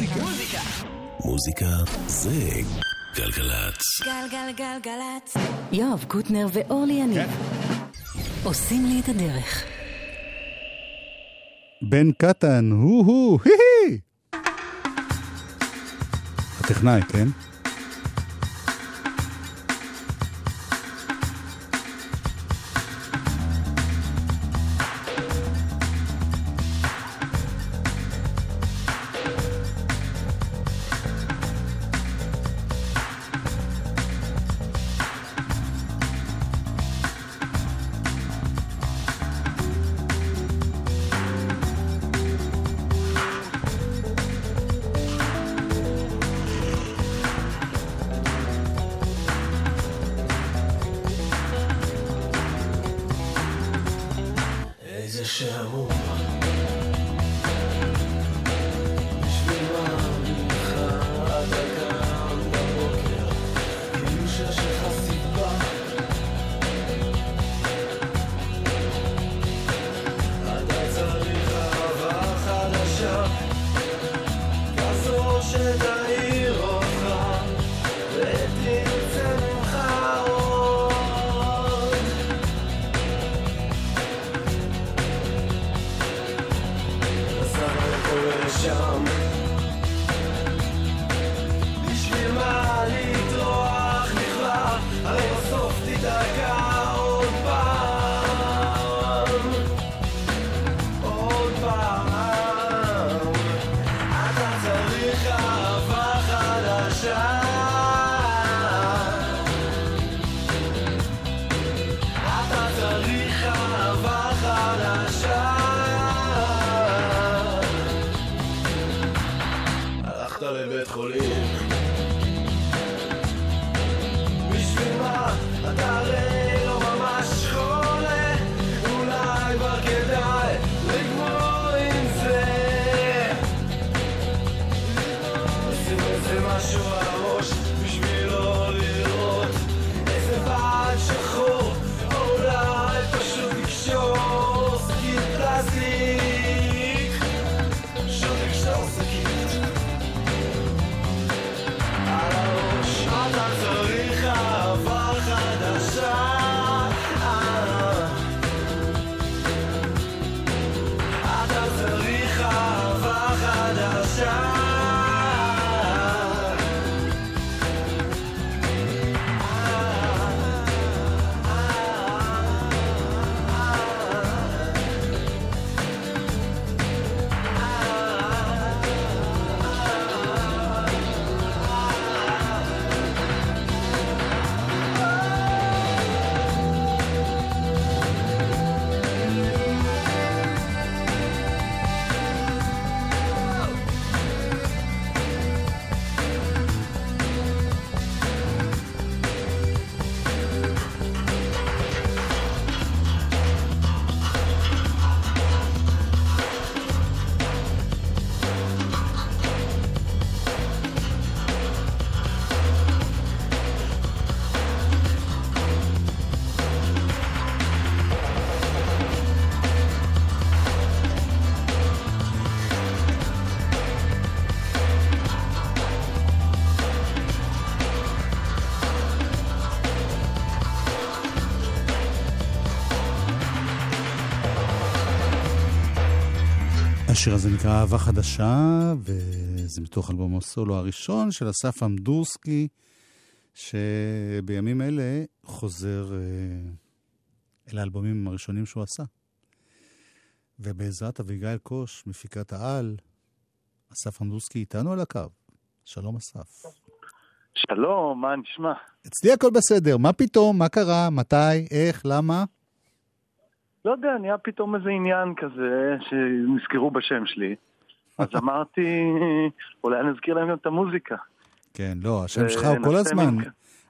מוזיקה. מוזיקה זה גלגלצ. גלגלגלגלצ. יואב קוטנר ואורלי יניב כן. עושים לי את הדרך. בן קטן, הו-הו, היי! הטכנאי, כן? השיר הזה נקרא אהבה חדשה, וזה מתוך אלבום הסולו הראשון של אסף אמדורסקי, שבימים אלה חוזר אה, אל האלבומים הראשונים שהוא עשה. ובעזרת אביגיל קוש, מפיקת העל, אסף אמדורסקי איתנו על הקו. שלום אסף. שלום, מה נשמע? אצלי הכל בסדר, מה פתאום? מה קרה? מתי? איך? למה? לא יודע, נהיה פתאום איזה עניין כזה שנזכרו בשם שלי. אז אמרתי, אולי נזכיר להם גם את המוזיקה. כן, לא, השם שלך הוא כל הזמן.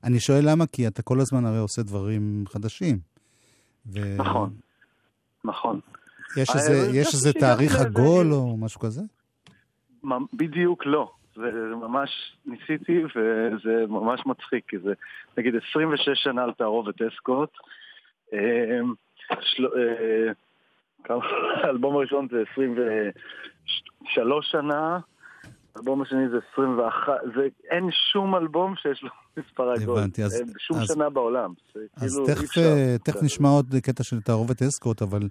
אני שואל למה, כי אתה כל הזמן הרי עושה דברים חדשים. ו... נכון, נכון. יש אה, איזה, יש שהגעתי תאריך עגול או משהו כזה? בדיוק לא. זה ממש ניסיתי, וזה ממש מצחיק, כי זה נגיד 26 שנה על תערובת אסקוט. של- אה, כמה- האלבום הראשון זה 23 שנה האלבום השני זה 21, זה, אין שום אלבום שיש לו מספר עגול. הבנתי, אז- בשום אז- שנה בעולם. אז כאילו, אי תכף. אה, תכף נשמע עוד קטע של תערובת אסקוט, אבל אתה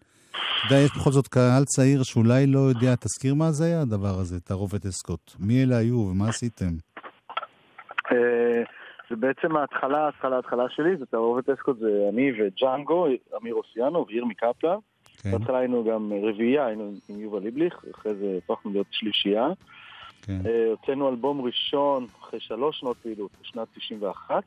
יודע, יש בכל זאת קהל צעיר שאולי לא יודע, תזכיר מה זה היה הדבר הזה, תערובת אסקוט. מי אלה היו ומה עשיתם? זה בעצם ההתחלה, ההתחלה, ההתחלה שלי, זה תערובת אסקוט, זה אני וג'אנגו, אמיר אוסיאנו וירמי קפלן. כן, בהתחלה היינו גם רביעייה, היינו עם יובל ליבליך, אחרי זה הפכנו להיות שלישייה. כן. אה, הוצאנו אלבום ראשון אחרי שלוש שנות פעילות, בשנת 91,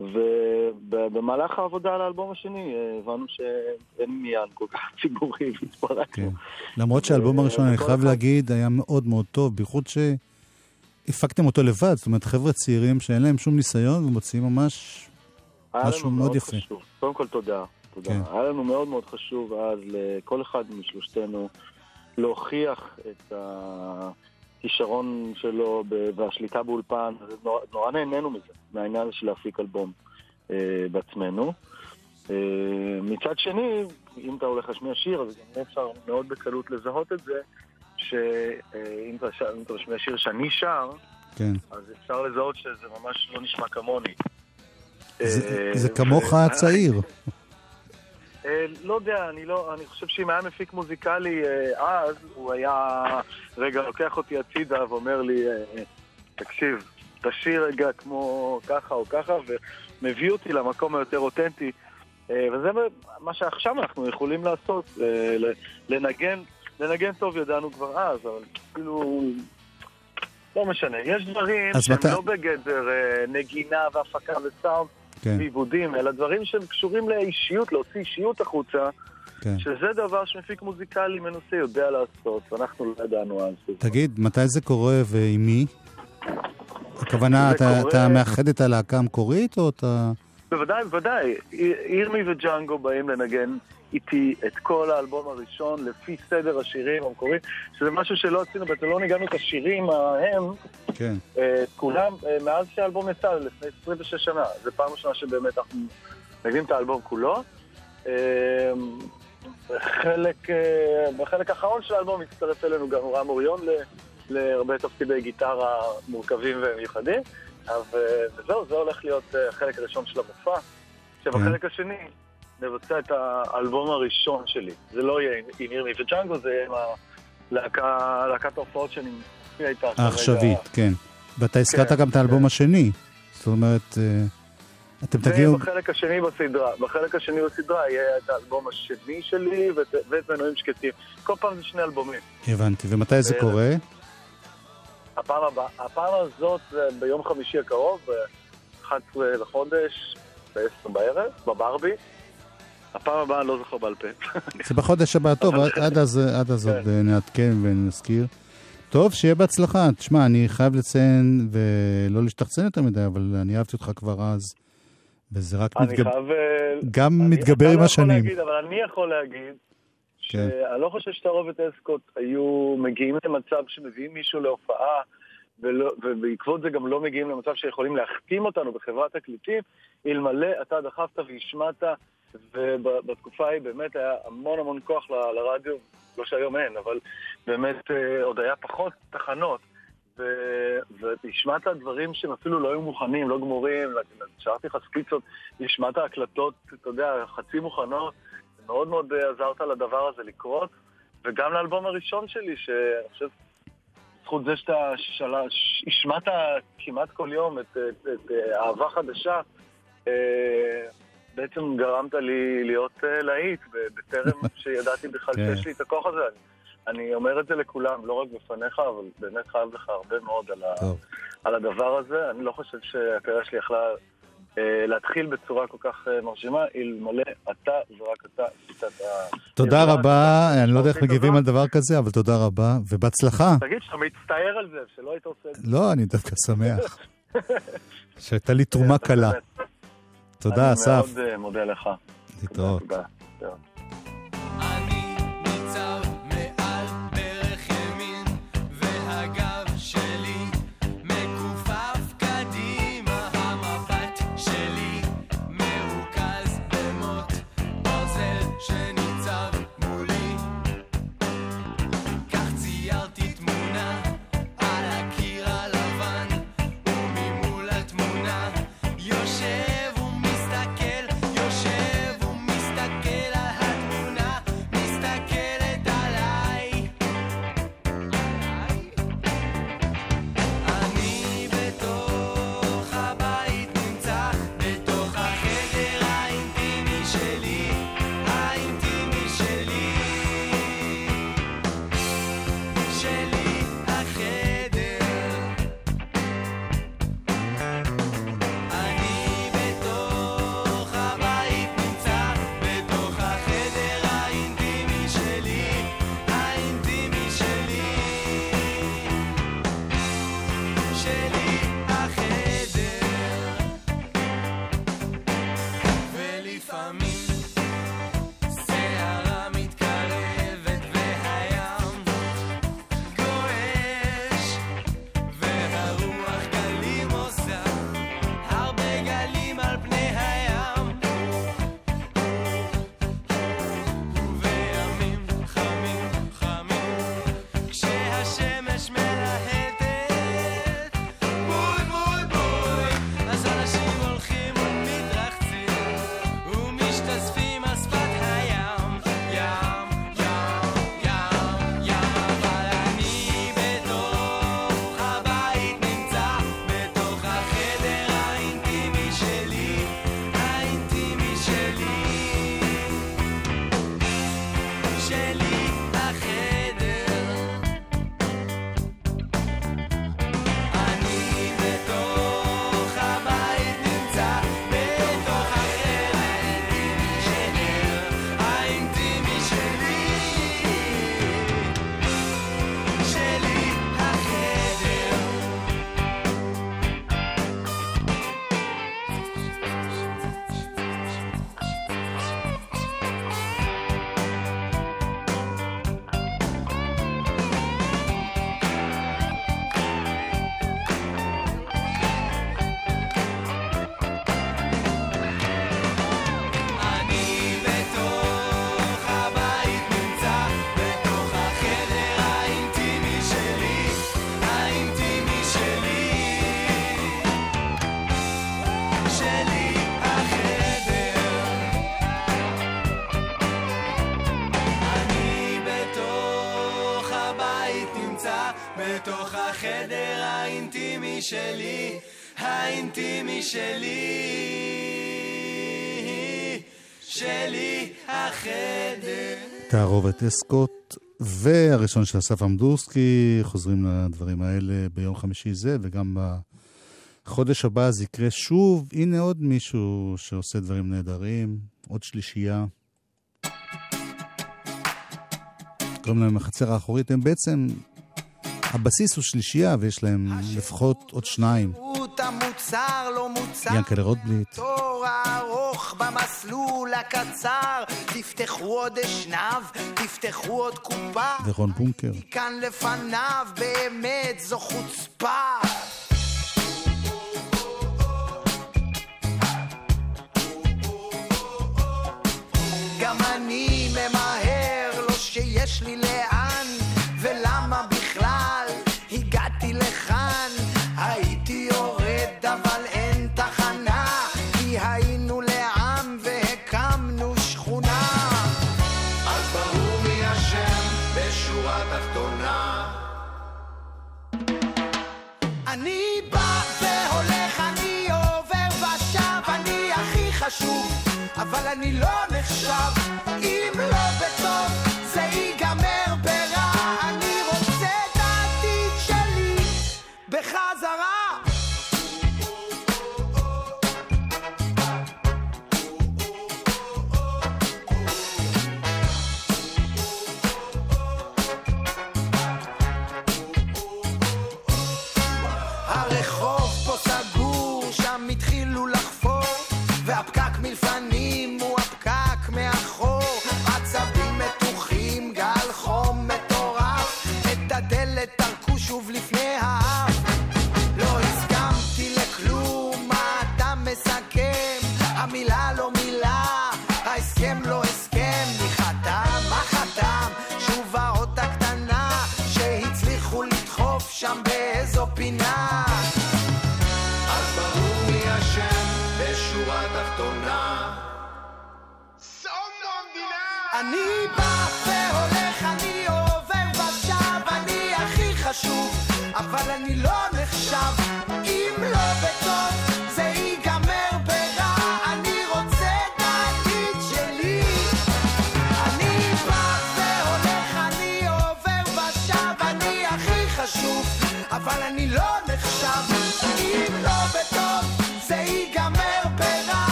ובמהלך העבודה על האלבום השני אה, הבנו שאין עניין כל כך ציבורי כן. והתפרקנו. למרות שהאלבום אה, הראשון, אני חייב להגיד, היה מאוד מאוד טוב, בייחוד שהפקתם אותו לבד, זאת אומרת, חבר'ה צעירים שאין להם שום ניסיון ומוציאים ממש... משהו לנו מאוד יפה. חשוב. קודם כל תודה, תודה. כן. היה לנו מאוד מאוד חשוב אז לכל אחד משלושתנו להוכיח את הכישרון שלו והשליטה באולפן. נורא, נורא נהנינו מזה, מהעניין הזה של להפיק אלבום אה, בעצמנו. אה, מצד שני, אם אתה הולך להשמיע שיר, אז גם אפשר מאוד בקלות לזהות את זה, שאם אתה, משמיע שיר שאני שר, כן. אז אפשר לזהות שזה ממש לא נשמע כמוני. זה- אה, זה כמוך ו- הצעיר. אה, לא יודע, אני לא, אני חושב שאם היה מפיק מוזיקלי אה, אז, הוא היה רגע לוקח אותי הצידה ואומר לי, אה, תקשיב, תשאיר רגע כמו ככה או ככה, ומביא אותי למקום היותר אותנטי. אה, וזה מה שעכשיו אנחנו יכולים לעשות, אה, לנגן, לנגן טוב ידענו כבר אז, אבל כאילו... לא משנה, יש דברים שהם מתי- לא בגדר אה, נגינה והפקה וסאונד כן, ועיבודים, אלא דברים שהם קשורים לאישיות, להוציא אישיות החוצה, כן. שזה דבר שמפיק מוזיקלי מנוסה יודע לעשות, ואנחנו לא ידענו אז. תגיד, מתי זה קורה ועם מי? הכוונה, אתה, קורה- אתה מאחד את הלהקה המקורית, או אתה... בוודאי, בוודאי. אירמי וג'אנגו באים לנגן איתי את כל האלבום הראשון לפי סדר השירים המקוריים, שזה משהו שלא עשינו, בעצם לא ניגענו את השירים ההם, כן, אה, את כולם, אה, מאז שהאלבום יצא, לפני 26 שנה. זו פעם ראשונה שבאמת אנחנו מנגנים את האלבום כולו. אה, בחלק, אה, בחלק האחרון של האלבום הצטרף אלינו גם רם אוריון ל- להרבה תפקידי גיטרה מורכבים ומיוחדים. וזהו, זה הולך להיות אה, החלק הראשון של המופע. עכשיו, כן. השני, נבצע את האלבום הראשון שלי. זה לא יהיה עם- אירמי וג'אנגו, זה יהיה עם הלהקה- להקת ההופעות שאני מופיע איתה. העכשווית, כן. ואתה הזכרת כן, גם את האלבום כן. השני. זאת אומרת, אה, אתם זה תגיעו... בחלק השני בסדרה. בחלק השני בסדרה יהיה את האלבום השני שלי ואת- ואת מנועים שקטים. כל פעם זה שני אלבומים. הבנתי. ומתי זה. קורה? הפעם הבאה, הפעם הזאת זה ביום חמישי הקרוב, ב-11 לחודש, ב-10 בערב, בברבי. הפעם הבאה אני לא זוכר בעל פה. זה בחודש הבא, טוב, עד- אז עד אז כן. עוד אה, נעדכן ונזכיר. טוב, שיהיה בהצלחה. תשמע, אני חייב לציין, ולא להשתחצן יותר מדי, אבל אני אהבתי אותך כבר אז, וזה רק מתגבר, חייב... אה, גם אני- מתגבר עם לא השנים. להגיד, אבל אני יכול להגיד, כן. שאני לא חושב שתערובת אסקוט היו מגיעים למצב שמביאים מישהו להופעה, ולא, ובעקבות זה גם לא מגיעים למצב שיכולים להחתים אותנו בחברת תקליטים, אלמלא אתה דחפת והשמעת, ובתקופה ההיא באמת היה המון המון כוח ל- לרדיו, לא שהיום אין, אבל באמת אה, עוד היה פחות תחנות. והשמעת דברים שהם אפילו לא היו מוכנים, לא גמורים, שרתי לך ספיצות, השמעת הקלטות, אתה יודע, חצי מוכנות, מאוד מאוד אה, עזרת לדבר הזה לקרות, וגם לאלבום הראשון שלי, שאני חושב, בזכות זה שאתה השמעת כמעט כל יום את, את, את אה, אהבה חדשה, אה, בעצם גרמת לי להיות אה, להיט, בטרם שידעתי בכלל כן. שיש לי את הכוח הזה. אני, אני אומר את זה לכולם, לא רק בפניך, אבל באמת חייב לך הרבה מאוד על, ה. על הדבר הזה. אני לא חושב שהקריירה שלי יכלה אה, להתחיל בצורה כל כך אה, מרשימה, אלמלא אתה ורק אתה עשית את ה... תודה רבה, אני לא יודע איך מגיבים. על דבר כזה, אבל תודה רבה, ובהצלחה. תגיד שאתה מצטער על זה, שלא היית עושה את זה. לא, אני דווקא שמח. שהייתה לי תרומה קלה. תודה, אסף. אני מאוד אה, מודה לך. להתראות. תודה. שלי, האינטימי שלי, שלי החדר. תערובת אסקוט והראשון של אסף עמדורסקי, חוזרים לדברים האלה ביום חמישי זה, וגם בחודש הבא זה יקרה שוב. הנה עוד מישהו שעושה דברים נהדרים, עוד שלישייה. קוראים להם החצר האחורית, הם בעצם הבסיס הוא שלישייה, ויש להם לפחות עוד שניים. המוצר לא מוצר, ינקלה רוטבליט. תור הארוך במסלול הקצר, תפתחו עוד אשנב, תפתחו עוד קופה. ורון בונקר. כאן לפניו, באמת זו חוצפה. גם אני ממהר, לא שיש לי... ל... אבל אני לא נחשב. אם לא...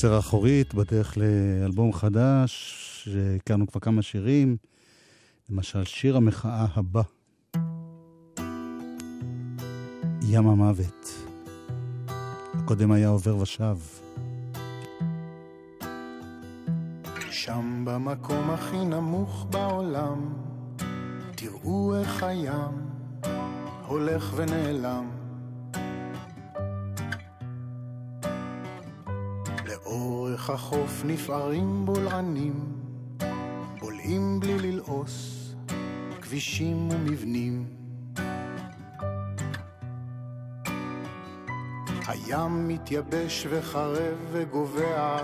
החצר האחורית בדרך לאלבום חדש, שהכרנו כבר כמה שירים, למשל שיר המחאה הבא. ים המוות. הקודם היה עובר ושב. שם במקום הכי נמוך בעולם, תראו איך הים הולך ונעלם. החוף נפערים בולענים, בולעים בלי ללעוס, כבישים ומבנים. הים מתייבש וחרב וגובע,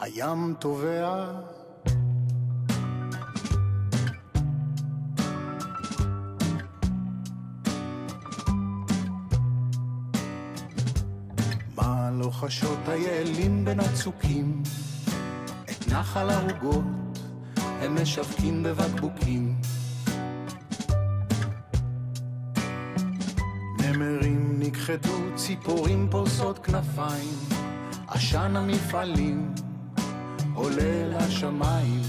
הים טובע. מה לא חשות היעלים בין הצוקים, את נחל העוגות הם משווקים בבקבוקים. נמרים נכחדו, ציפורים פורסות כנפיים, עשן המפעלים עולה לשמיים.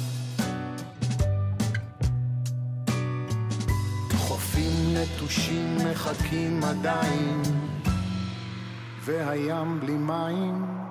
חופים נטושים מחכים עדיין, והים בלי מים.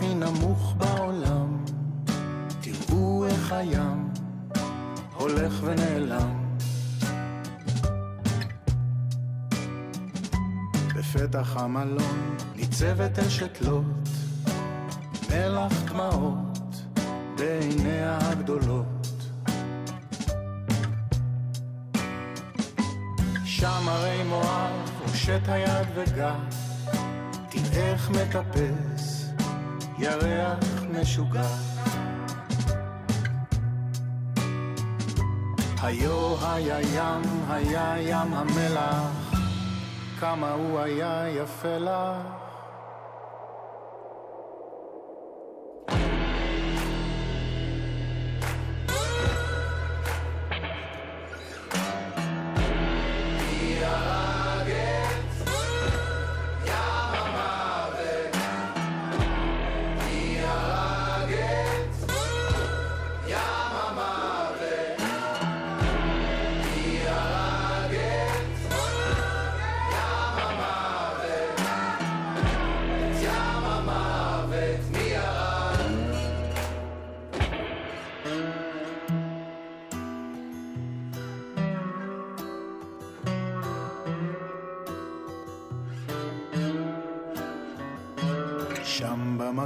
הכי נמוך בעולם, תראו איך הים הולך ונעלם. בפתח המלון ניצבת אשת לוט, מלח דמעות בעיניה הגדולות. שם הרי מואב הושט היד וגת תראה איך מטפס ירח משוגע. היו היה ים, היה ים המלח, כמה הוא היה יפה לך.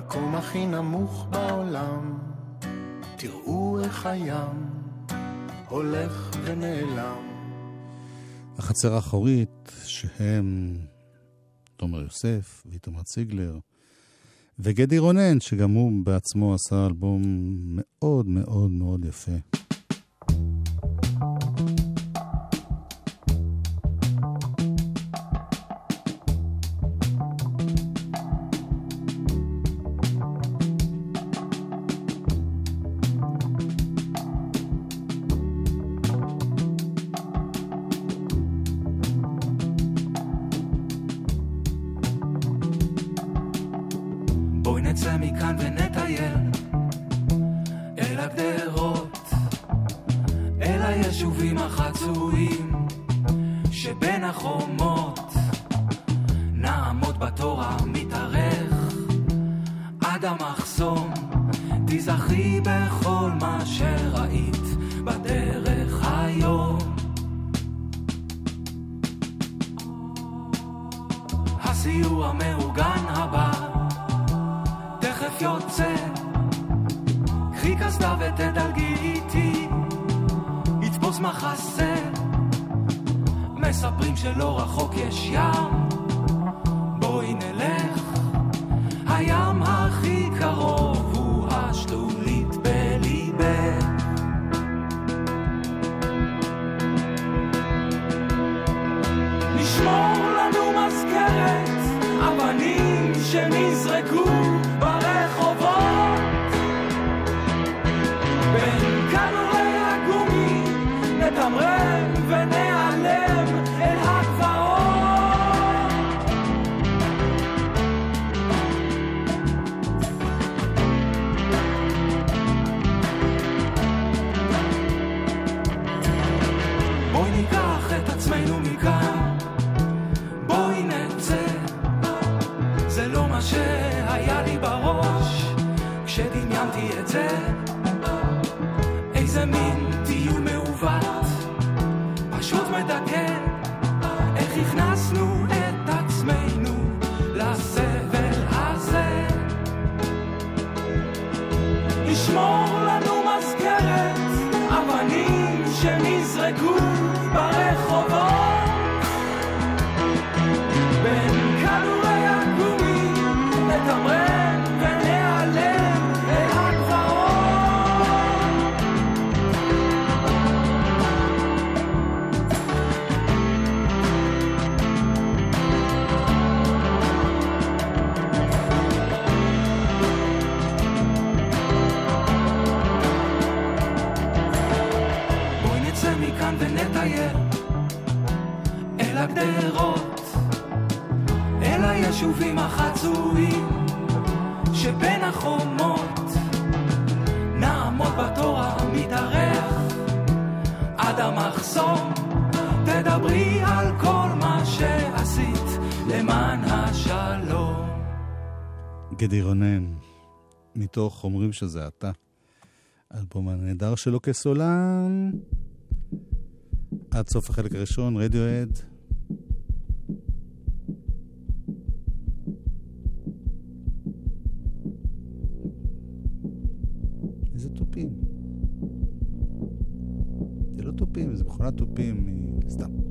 במקום הכי נמוך בעולם, תראו איך הים הולך ונעלם. החצר האחורית, שהם תומר יוסף ואיתמר ציגלר, וגדי רונן, שגם הוא בעצמו עשה אלבום מאוד מאוד מאוד יפה. המחסום, תיזכרי בכל מה שראית בדרך היום. הסיוע המאורגן הבא תכף יוצא. קחי קסדה ותדלגי איתי יתפוס מחסה. מספרים שלא רחוק יש ים כשדמיינתי את גדי רונן, מתוך אומרים שזה אתה. האלבום הנהדר שלו כסולן. עד סוף החלק הראשון, רדיואד. איזה תופים. זה לא תופים, זה מכונת תופים, סתם.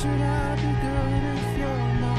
Should I be good if you're not?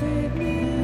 Take me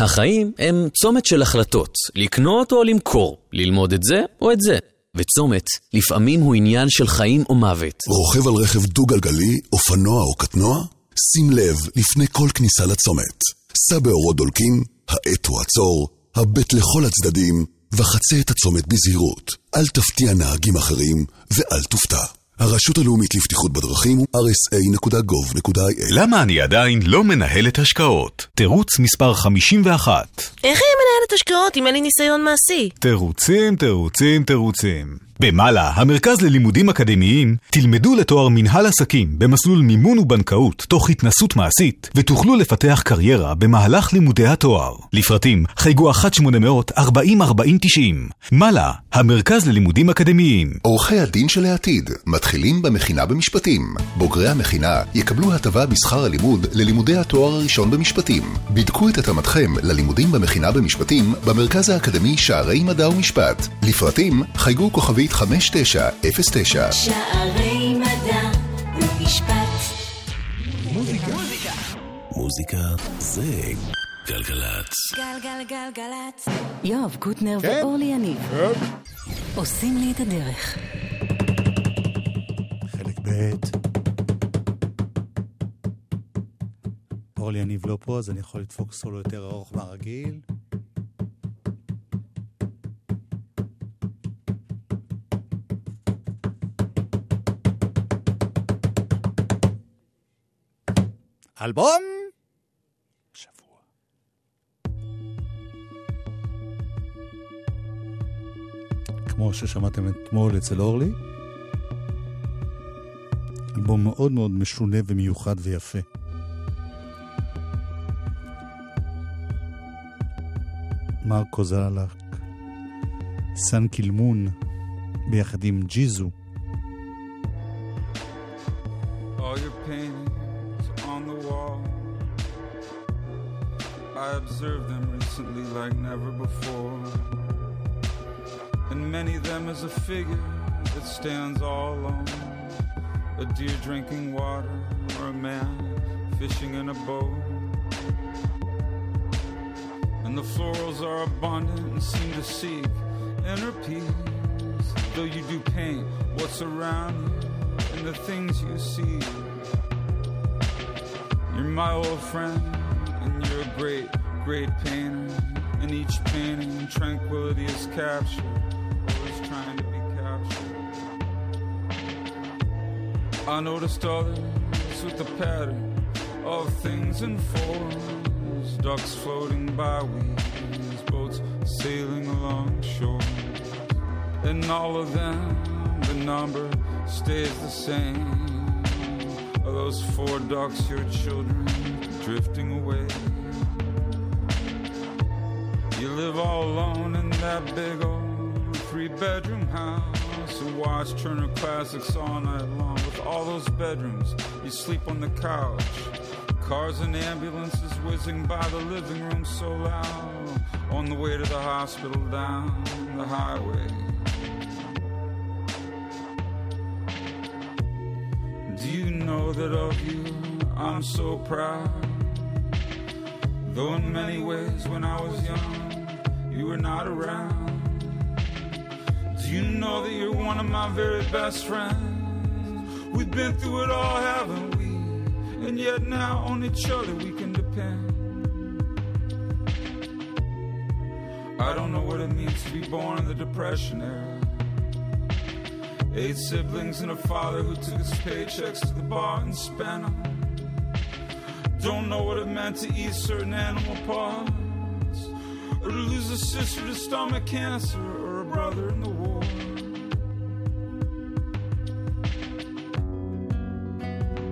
החיים הם צומת של החלטות, לקנות או למכור, ללמוד את זה או את זה. וצומת, לפעמים הוא עניין של חיים או מוות. רוכב על רכב דו-גלגלי, אופנוע או קטנוע? שים לב לפני כל כניסה לצומת. סע באורות דולקים, האט הוא עצור, הבט לכל הצדדים, וחצה את הצומת בזהירות. אל תפתיע נהגים אחרים, ואל תופתע. הרשות הלאומית לבטיחות בדרכים הוא rsa.gov.il למה אני עדיין לא מנהלת השקעות? תירוץ מספר 51. איך היא מנהלת השקעות אם אין לי ניסיון מעשי? תירוצים, תירוצים, תירוצים. במעלה, המרכז ללימודים אקדמיים, תלמדו לתואר מנהל עסקים במסלול מימון ובנקאות תוך התנסות מעשית, ותוכלו לפתח קריירה במהלך לימודי התואר. לפרטים, חייגו 1-800-404090. מעלה, המרכז ללימודים אקדמיים. עורכי הדין של העתיד מתחילים במכינה במשפטים. בוגרי המכינה יקבלו הטבה בשכר הלימוד ללימודי התואר הראשון במשפטים. בדקו את התאמתכם ללימודים במכינה במשפטים במרכז האקדמי שערי מדע ומשפט. לפרטים, חייגו כוכבית 5909. שערי מדע ומשפט. מוזיקה זה גלגלצ. גלגלגלגלצ. יואב קוטנר כן? ואורלי יניב עושים לי את הדרך. חלק ב'. אורלי יניב לא פה, אז אני יכול לדפוק סולו יותר ארוך מהרגיל. אלבום שבוע. כמו ששמעתם אתמול אצל אורלי, אלבום מאוד מאוד משונה ומיוחד ויפה. מרקו זלק, סן קילמון, ביחד עם ג'יזו, all your paintings I observed them recently like never before. And many of them as a figure that stands all alone. A deer drinking water, or a man fishing in a boat. And the florals are abundant and seem to seek inner peace. Though you do paint what's around you and the things you see. You're my old friend, you're a great, great painter. In each painting, tranquility is captured, always trying to be captured. I noticed others with the pattern of things in forms, ducks floating by weeds, boats sailing along shore. And all of them, the number stays the same. Are those four ducks your children drifting away? You live all alone in that big old three bedroom house and watch Turner Classics all night long. With all those bedrooms, you sleep on the couch. Cars and ambulances whizzing by the living room so loud. On the way to the hospital down the highway. Do you know that of you I'm so proud? Though in many ways when I was young, you were not around. Do you know that you're one of my very best friends? We've been through it all, haven't we? And yet now on each other we can depend. I don't know what it means to be born in the Depression era. Eight siblings and a father who took his paychecks to the bar and spent them. Don't know what it meant to eat certain animal parts, or to lose a sister to stomach cancer, or a brother in the war.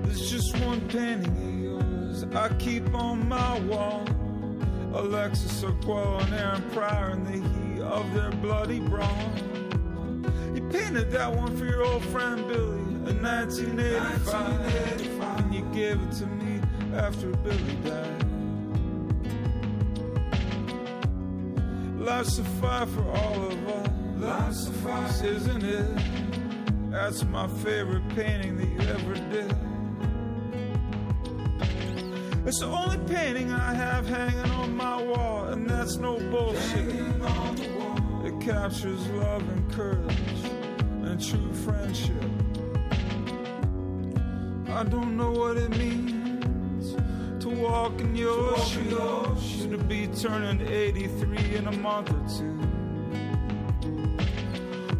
There's just one painting of yours I keep on my wall. Alexis Oquel and Aaron Pryor in the heat of their bloody brawl. You painted that one for your old friend Billy in 1985. And you gave it to me after Billy died. Life's a fight for all of us. Life's a fight, isn't it? That's my favorite painting that you ever did. It's the only painting I have hanging on my wall, and that's no bullshit. It captures love and courage and true friendship. I don't know what it means walk in your shoes, to be turning 83 in a month or two.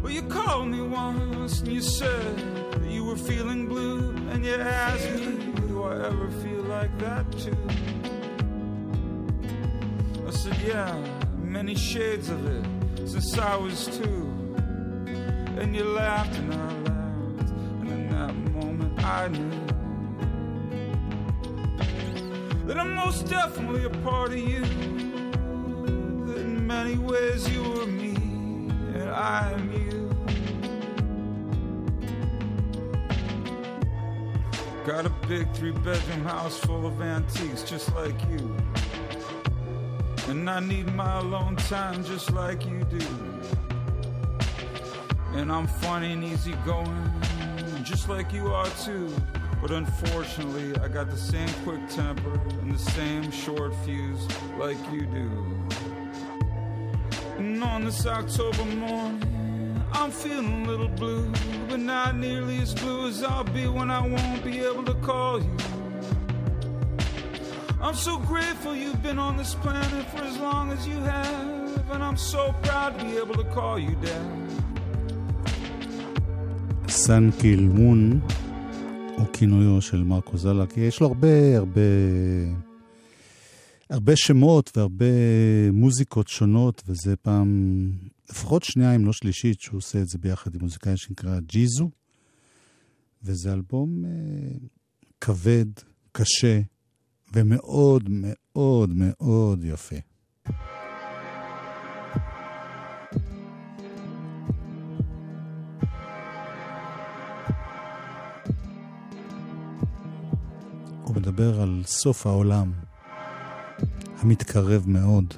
Well, you called me once and you said that you were feeling blue, and you asked me, Do I ever feel like that too? I said, Yeah, many shades of it since I was two. And you laughed and I laughed, and in that moment I knew that I'm most definitely a part of you. In many ways you are me, and I am you. Got a big three bedroom house full of antiques just like you. And I need my alone time just like you do. And I'm funny and easygoing, just like you are too. But unfortunately, I got the same quick temper and the same short fuse like you do. And on this October morning, I'm feeling a little blue, but not nearly as blue as I'll be when I won't be able to call you. I'm so grateful you've been on this planet for as long as you have, and I'm so proud to be able to call you dad. Sun Kill Moon הוא כינויו של מרקו כי יש לו הרבה, הרבה, הרבה שמות והרבה מוזיקות שונות, וזה פעם, לפחות שנייה אם לא שלישית, שהוא עושה את זה ביחד עם מוזיקאי שנקרא ג'יזו, וזה אלבום אה, כבד, קשה, ומאוד מאוד מאוד יפה. מדבר על סוף העולם, המתקרב מאוד.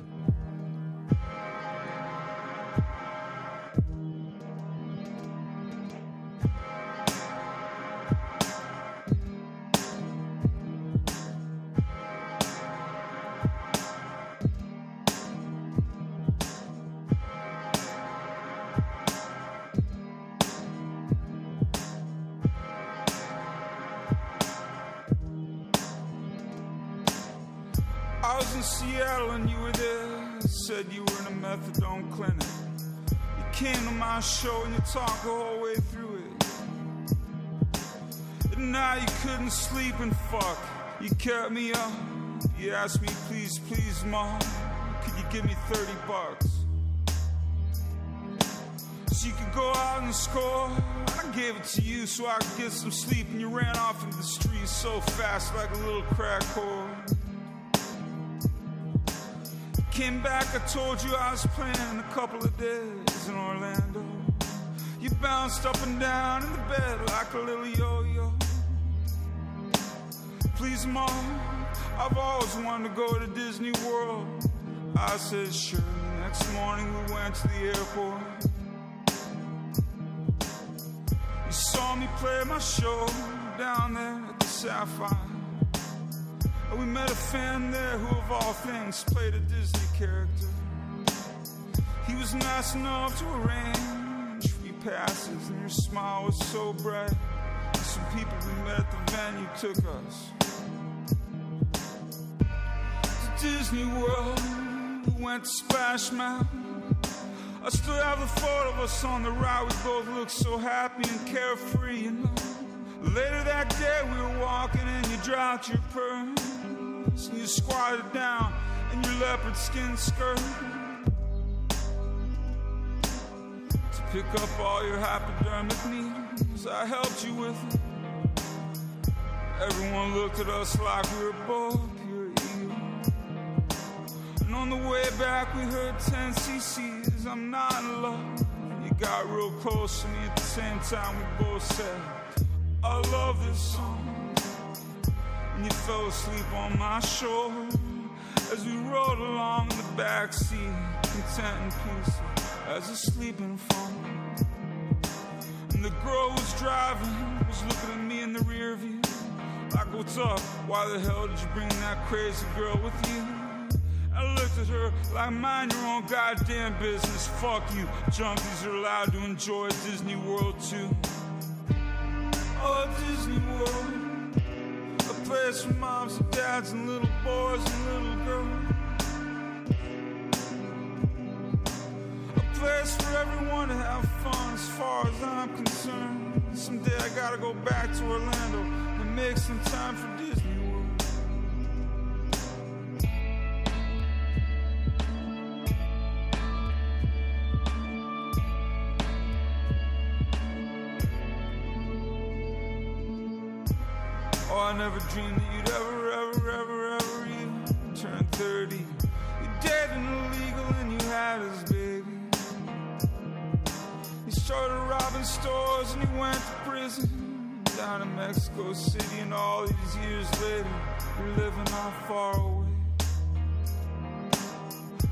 In Seattle and you were there. Said you were in a methadone clinic. You came to my show and you talked the whole way through it. And now you couldn't sleep and fuck. You kept me up. You asked me, please, please, mom, could you give me 30 bucks? So you could go out and score. I gave it to you so I could get some sleep, and you ran off into the streets so fast like a little crack whore. Came back, I told you I was playing a couple of days in Orlando. You bounced up and down in the bed like a little yo yo. Please, mom, I've always wanted to go to Disney World. I said, sure. Next morning we went to the airport. You saw me play my show down there at the Sapphire. We met a fan there who, of all things, played a Disney character. He was nice enough to arrange free passes, and your smile was so bright. And some people we met at the venue took us to Disney World. We went to Splash Mountain. I still have the photo of us on the ride. We both looked so happy and carefree, you know. Later that day, we were walking and you dropped your purse. And you squatted down in your leopard skin skirt to pick up all your hypodermic needles. I helped you with it. Everyone looked at us like we were both pure evil. And on the way back, we heard 10 cc's. I'm not in love. You got real close to me at the same time. We both said, I love this song and you fell asleep on my shoulder as we rode along the back seat, content and peaceful as a sleeping phone. And the girl who was driving, was looking at me in the rear view, like, "What's up? Why the hell did you bring that crazy girl with you?" I looked at her like, "Mind your own goddamn business. Fuck you. Junkies are allowed to enjoy Disney World too." Oh, Disney World place for moms and dads and little boys and little girls. A place for everyone to have fun as far as I'm concerned. Someday I gotta go back to Orlando and make some time for Disney never dreamed that you'd ever, ever, ever, ever even turn 30. You're dead and illegal and you had his baby. He started robbing stores and he went to prison down in Mexico City. And all these years later, you're living not far away.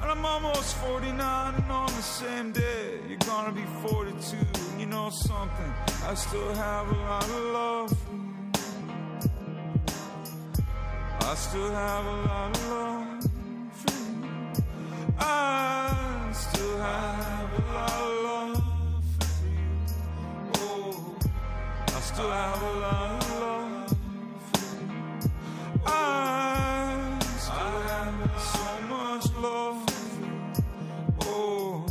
And I'm almost 49 and on the same day, you're gonna be 42. And you know something, I still have a lot of love for you. I still have a lot of love for you. I still have a lot of love for you. Oh, I still have a lot of love for you. I still have so much love for you. Oh,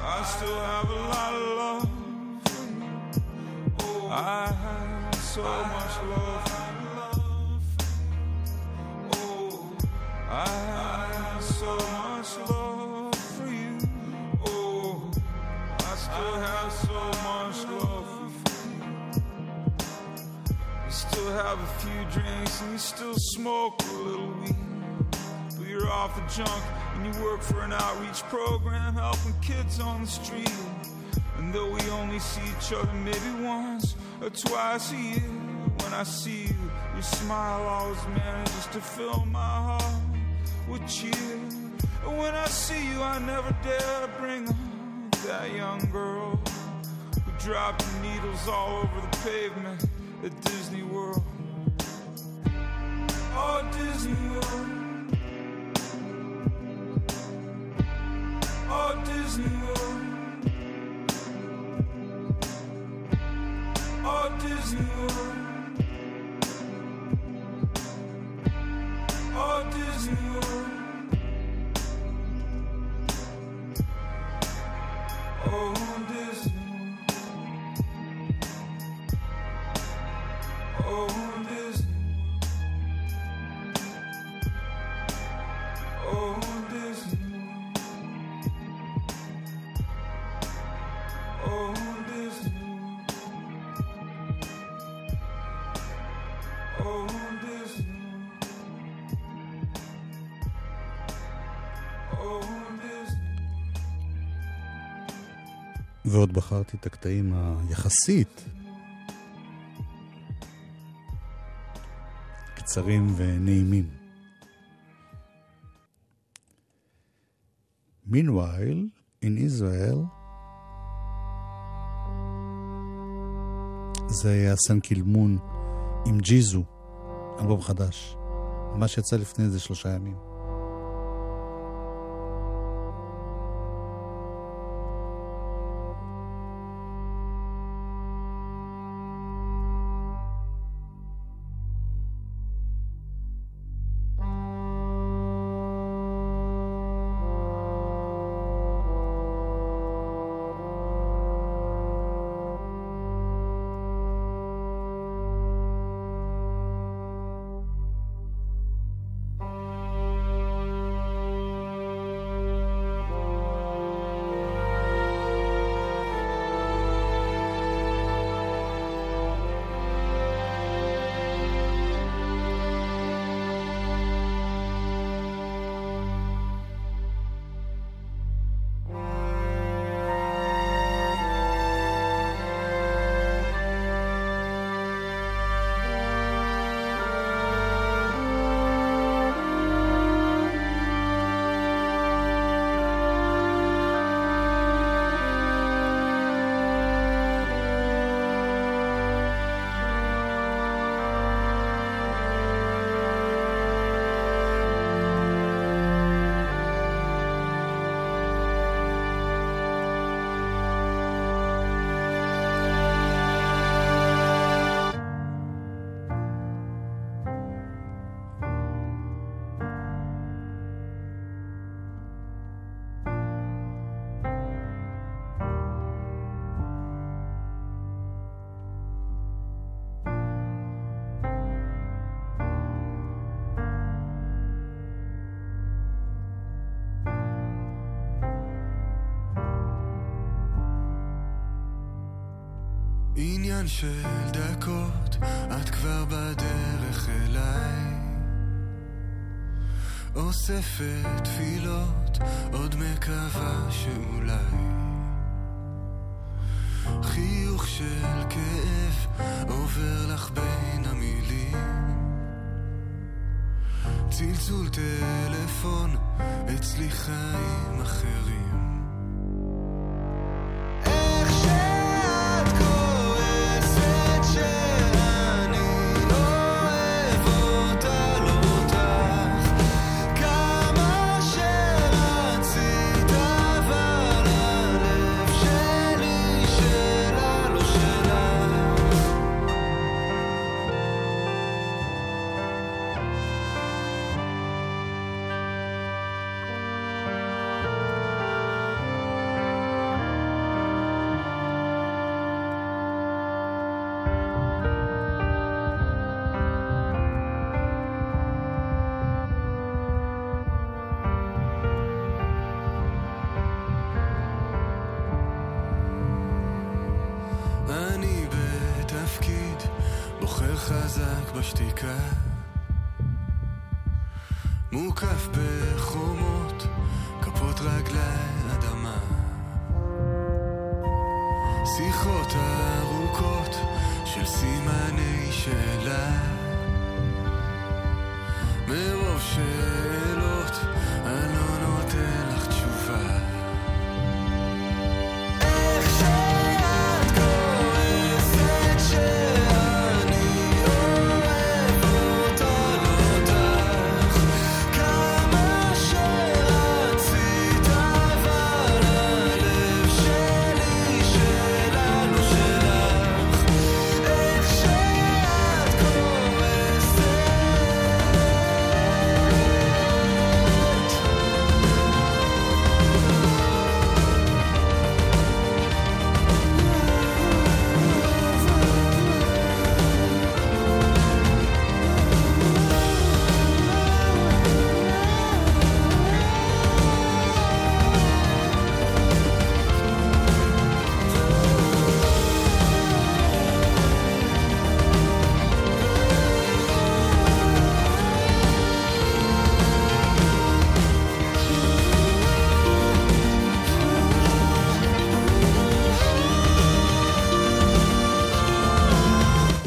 I still have a lot of love for you. Oh, I have so much love have so much love for you oh, I still have so much love for you. You still have a few drinks and you still smoke a little weed. But you're off the junk and you work for an outreach program helping kids on the street. And though we only see each other maybe once or twice a year, when I see you, your smile always manages to fill my heart with cheer. When I see you, I never dare bring up that young girl who dropped needles all over the pavement at Disney World. Oh, Disney World. Oh, Disney World. Oh, Disney World. ועוד בחרתי את הקטעים היחסית קצרים ונעימים. Meanwhile, in Israel, זה היה סן קילמון עם ג'יזו, אלבום חדש. מה שיצא לפני זה שלושה ימים. עניין של דקות, את כבר בדרך אליי. אוספת תפילות, עוד מקווה שאולי. חיוך של כאב עובר לך בין המילים. צלצול טלפון, אצלי חיים אחרים.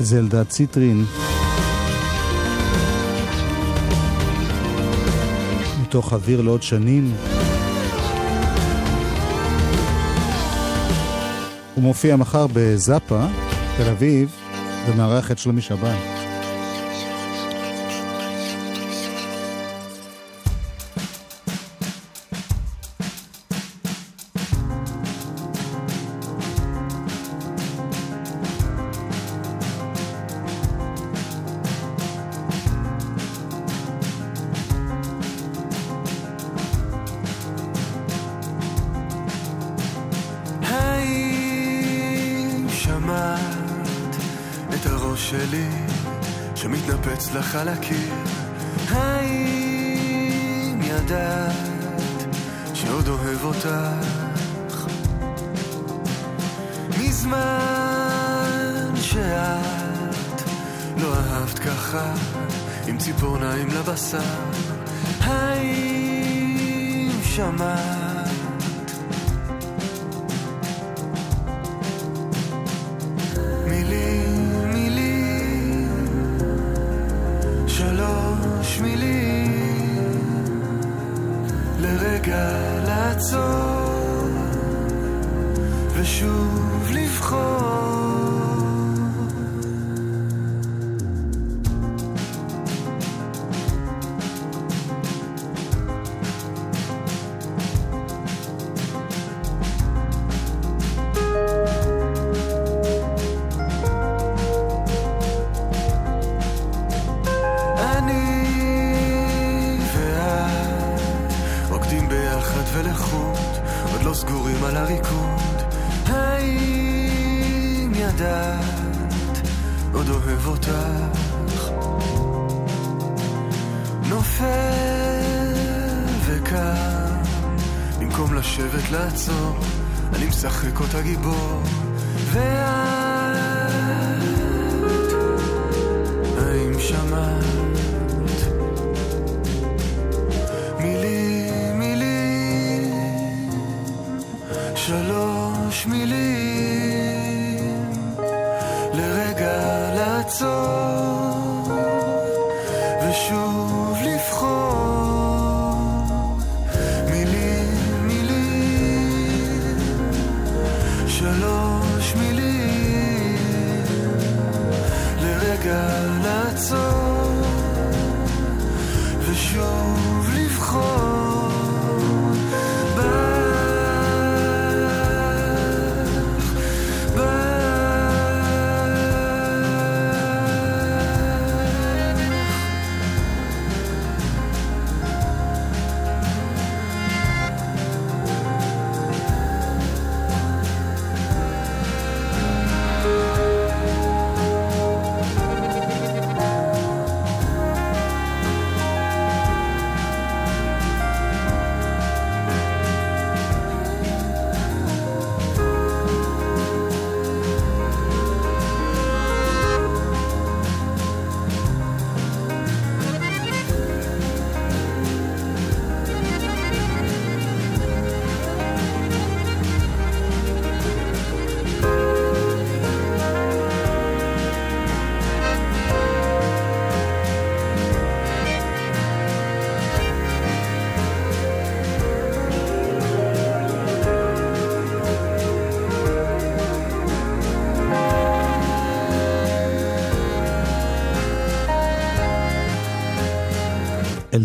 זלדה ציטרין. מתוך אוויר לעוד שנים. הוא מופיע מחר בזאפה, תל אביב, במערכת שלומי שבת.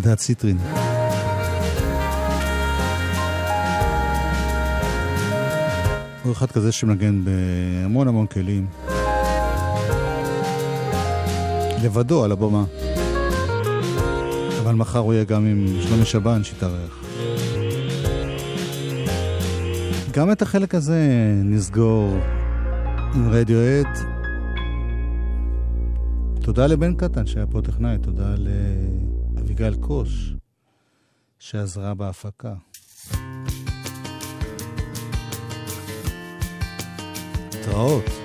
אלדד סיטרין. הוא אחד כזה שמנגן בהמון המון כלים. לבדו על הבמה. אבל מחר הוא יהיה גם עם שלומי שבן שיתארח. גם את החלק הזה נסגור עם רדיואט. תודה לבן קטן שהיה פה טכנאי, תודה לאביגל קוש שעזרה בהפקה. להתראות.